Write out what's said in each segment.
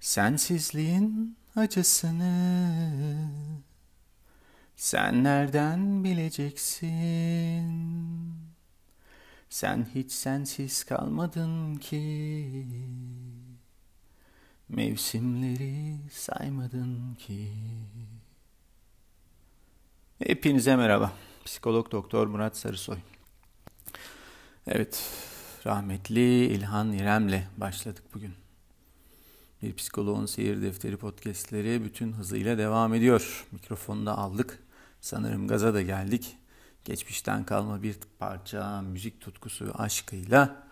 Sensizliğin acısını sen nereden bileceksin? Sen hiç sensiz kalmadın ki Mevsimleri saymadın ki Hepinize merhaba. Psikolog Doktor Murat Sarısoy. Evet, rahmetli İlhan İrem'le başladık bugün. Bir Psikoloğun Seyir Defteri podcastleri bütün hızıyla devam ediyor. Mikrofonu da aldık. Sanırım gaza da geldik. Geçmişten kalma bir parça müzik tutkusu aşkıyla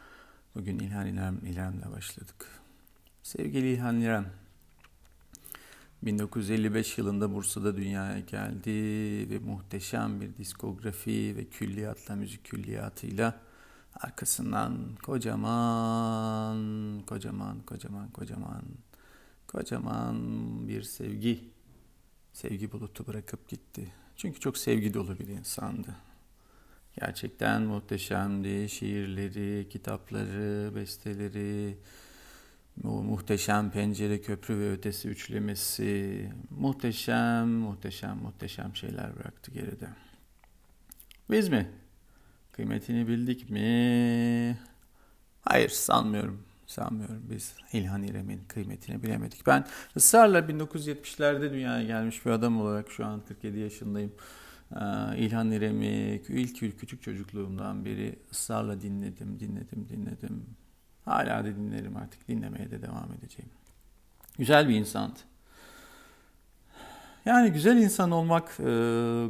bugün İlhan İrem, İrem'le başladık. Sevgili İlhan İrem, 1955 yılında Bursa'da dünyaya geldi ve muhteşem bir diskografi ve külliyatla, müzik külliyatıyla arkasından kocaman, kocaman, kocaman, kocaman, kocaman bir sevgi, sevgi bulutu bırakıp gitti. Çünkü çok sevgi dolu bir insandı. Gerçekten muhteşemdi. Şiirleri, kitapları, besteleri, o muhteşem pencere, köprü ve ötesi üçlemesi muhteşem, muhteşem, muhteşem şeyler bıraktı geride. Biz mi? Kıymetini bildik mi? Hayır sanmıyorum. Sanmıyorum biz İlhan İrem'in kıymetini bilemedik. Ben ısrarla 1970'lerde dünyaya gelmiş bir adam olarak şu an 47 yaşındayım. Ee, İlhan İrem'i ilk küçük çocukluğumdan beri ısrarla dinledim, dinledim, dinledim. Hala da dinlerim artık. Dinlemeye de devam edeceğim. Güzel bir insandı. Yani güzel insan olmak e,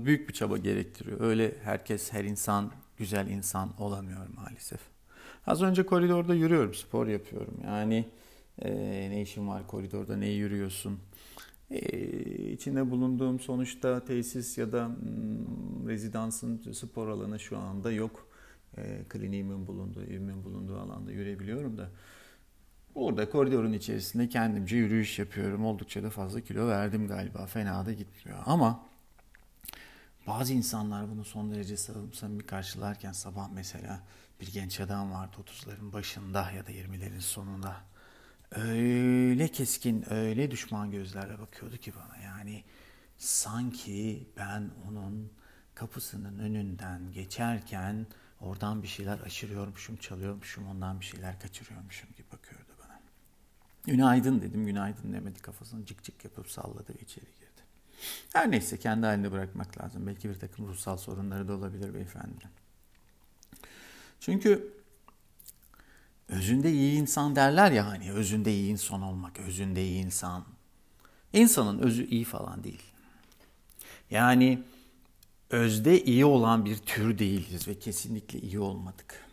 büyük bir çaba gerektiriyor. Öyle herkes, her insan güzel insan olamıyor maalesef. Az önce koridorda yürüyorum, spor yapıyorum. Yani e, ne işin var koridorda, ne yürüyorsun? E, içinde bulunduğum sonuçta tesis ya da hmm, rezidansın spor alanı şu anda yok e, kliniğimin bulunduğu, evimin bulunduğu alanda yürüyebiliyorum da burada koridorun içerisinde kendimce yürüyüş yapıyorum. Oldukça da fazla kilo verdim galiba. Fena da gitmiyor. Ama bazı insanlar bunu son derece samimi karşılarken sabah mesela bir genç adam vardı 30'ların başında ya da 20'lerin sonunda. Öyle keskin, öyle düşman gözlerle bakıyordu ki bana. Yani sanki ben onun kapısının önünden geçerken Oradan bir şeyler aşırıyormuşum, çalıyormuşum, ondan bir şeyler kaçırıyormuşum gibi bakıyordu bana. Günaydın dedim, günaydın demedi kafasını cık cık yapıp salladı ve içeri girdi. Her neyse kendi halinde bırakmak lazım. Belki bir takım ruhsal sorunları da olabilir beyefendinin. Çünkü özünde iyi insan derler ya hani özünde iyi insan olmak, özünde iyi insan. İnsanın özü iyi falan değil. Yani özde iyi olan bir tür değiliz ve kesinlikle iyi olmadık.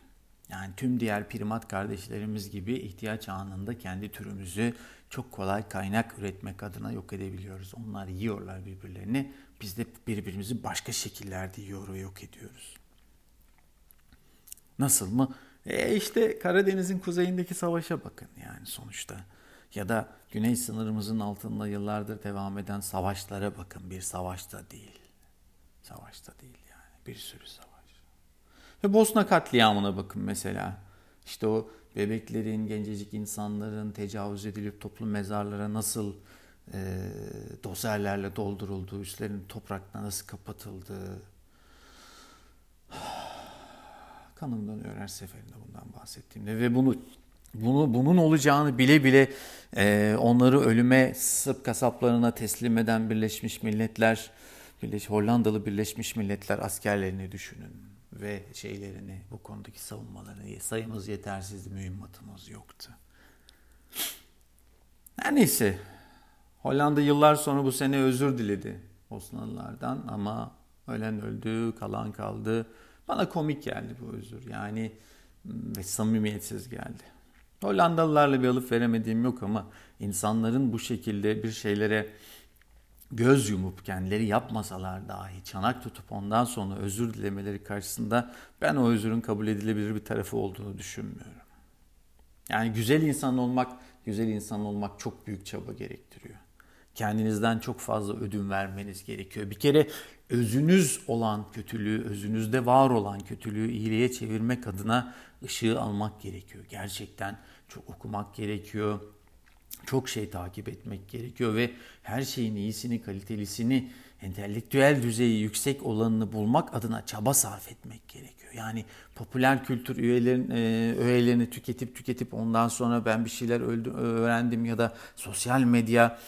Yani tüm diğer primat kardeşlerimiz gibi ihtiyaç anında kendi türümüzü çok kolay kaynak üretmek adına yok edebiliyoruz. Onlar yiyorlar birbirlerini. Biz de birbirimizi başka şekillerde yiyor ve yok ediyoruz. Nasıl mı? E işte Karadeniz'in kuzeyindeki savaşa bakın yani sonuçta. Ya da güney sınırımızın altında yıllardır devam eden savaşlara bakın. Bir savaşta değil. Savaşta değil yani. Bir sürü savaş. Ve Bosna katliamına bakın mesela. İşte o bebeklerin, gencecik insanların tecavüz edilip toplum mezarlara nasıl e, dozerlerle doldurulduğu, üstlerinin toprakla nasıl kapatıldığı. Kanım dönüyor her seferinde bundan bahsettiğimde ve bunu bunu bunun olacağını bile bile e, onları ölüme Sırp kasaplarına teslim eden Birleşmiş Milletler Birleş, Hollandalı Birleşmiş Milletler askerlerini düşünün ve şeylerini, bu konudaki savunmalarını. Sayımız yetersizdi, mühimmatımız yoktu. Her neyse, Hollanda yıllar sonra bu sene özür diledi Osmanlılardan ama ölen öldü, kalan kaldı. Bana komik geldi bu özür yani ve samimiyetsiz geldi. Hollandalılarla bir alıp veremediğim yok ama insanların bu şekilde bir şeylere göz yumup kendileri yapmasalar dahi çanak tutup ondan sonra özür dilemeleri karşısında ben o özürün kabul edilebilir bir tarafı olduğunu düşünmüyorum. Yani güzel insan olmak, güzel insan olmak çok büyük çaba gerektiriyor. Kendinizden çok fazla ödün vermeniz gerekiyor. Bir kere özünüz olan kötülüğü, özünüzde var olan kötülüğü iyiliğe çevirmek adına ışığı almak gerekiyor. Gerçekten çok okumak gerekiyor çok şey takip etmek gerekiyor ve her şeyin iyisini, kalitelisini, entelektüel düzeyi yüksek olanını bulmak adına çaba sarf etmek gerekiyor. Yani popüler kültür üyelerin, e, öğelerini tüketip tüketip ondan sonra ben bir şeyler öğrendim ya da sosyal medya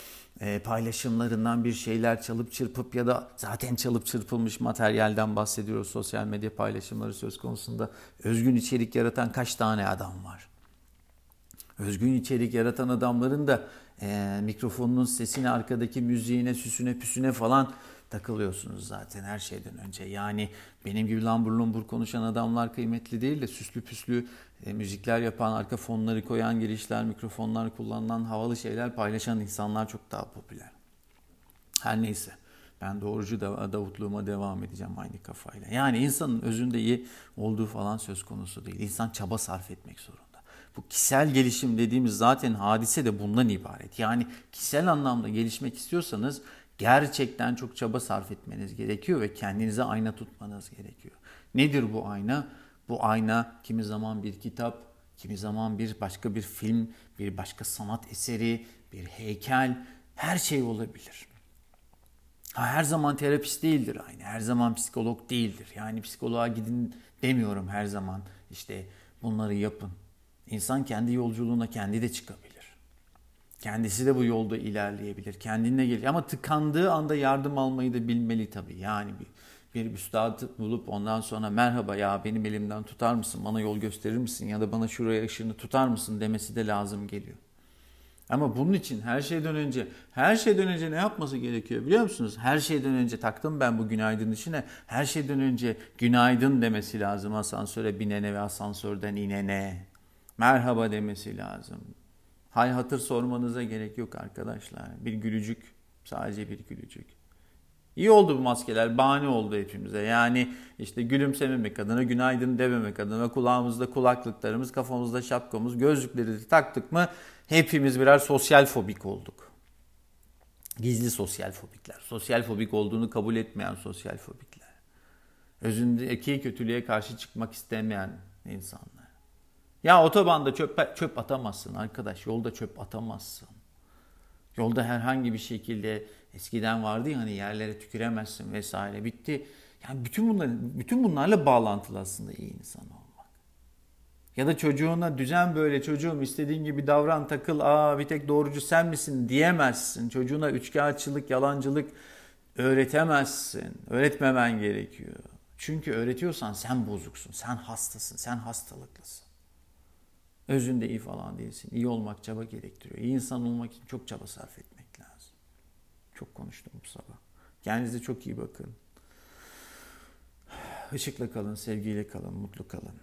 e, paylaşımlarından bir şeyler çalıp çırpıp ya da zaten çalıp çırpılmış materyalden bahsediyoruz. Sosyal medya paylaşımları söz konusunda özgün içerik yaratan kaç tane adam var? Özgün içerik yaratan adamların da e, mikrofonunun sesine, arkadaki müziğine, süsüne, püsüne falan takılıyorsunuz zaten her şeyden önce. Yani benim gibi lambur lumbur konuşan adamlar kıymetli değil de süslü püslü e, müzikler yapan, arka fonları koyan girişler, mikrofonlar kullanılan havalı şeyler paylaşan insanlar çok daha popüler. Her neyse ben doğrucu da, davutluğuma devam edeceğim aynı kafayla. Yani insanın özünde iyi olduğu falan söz konusu değil. İnsan çaba sarf etmek zorunda. Bu kişisel gelişim dediğimiz zaten hadise de bundan ibaret. Yani kişisel anlamda gelişmek istiyorsanız gerçekten çok çaba sarf etmeniz gerekiyor ve kendinize ayna tutmanız gerekiyor. Nedir bu ayna? Bu ayna kimi zaman bir kitap, kimi zaman bir başka bir film, bir başka sanat eseri, bir heykel, her şey olabilir. Ha, her zaman terapist değildir aynı, her zaman psikolog değildir. Yani psikoloğa gidin demiyorum her zaman işte bunları yapın. İnsan kendi yolculuğuna kendi de çıkabilir. Kendisi de bu yolda ilerleyebilir. Kendine gelir. Ama tıkandığı anda yardım almayı da bilmeli tabii. Yani bir, bir üstadı bulup ondan sonra merhaba ya benim elimden tutar mısın? Bana yol gösterir misin? Ya da bana şuraya ışığını tutar mısın demesi de lazım geliyor. Ama bunun için her şeyden önce, her şeyden önce ne yapması gerekiyor biliyor musunuz? Her şeyden önce taktım ben bu günaydın işine. Her şeyden önce günaydın demesi lazım asansöre binene ve asansörden inene. Merhaba demesi lazım. Hal hatır sormanıza gerek yok arkadaşlar. Bir gülücük, sadece bir gülücük. İyi oldu bu maskeler, bahane oldu hepimize. Yani işte gülümsememek adına, günaydın dememek adına kulağımızda kulaklıklarımız, kafamızda şapkamız, gözlükleri taktık mı hepimiz birer sosyal fobik olduk. Gizli sosyal fobikler. Sosyal fobik olduğunu kabul etmeyen sosyal fobikler. Özündeki kötülüğe karşı çıkmak istemeyen insanlar. Ya otobanda çöp, çöp atamazsın arkadaş. Yolda çöp atamazsın. Yolda herhangi bir şekilde eskiden vardı ya hani yerlere tüküremezsin vesaire bitti. Yani bütün bunlar bütün bunlarla bağlantılı aslında iyi insan olmak. Ya da çocuğuna düzen böyle çocuğum istediğin gibi davran takıl aa bir tek doğrucu sen misin diyemezsin. Çocuğuna üçkağıtçılık, yalancılık öğretemezsin. Öğretmemen gerekiyor. Çünkü öğretiyorsan sen bozuksun, sen hastasın, sen hastalıklısın. Özünde iyi falan değilsin. İyi olmak çaba gerektiriyor. İyi insan olmak için çok çaba sarf etmek lazım. Çok konuştum bu sabah. Kendinize çok iyi bakın. Işıkla kalın, sevgiyle kalın, mutlu kalın.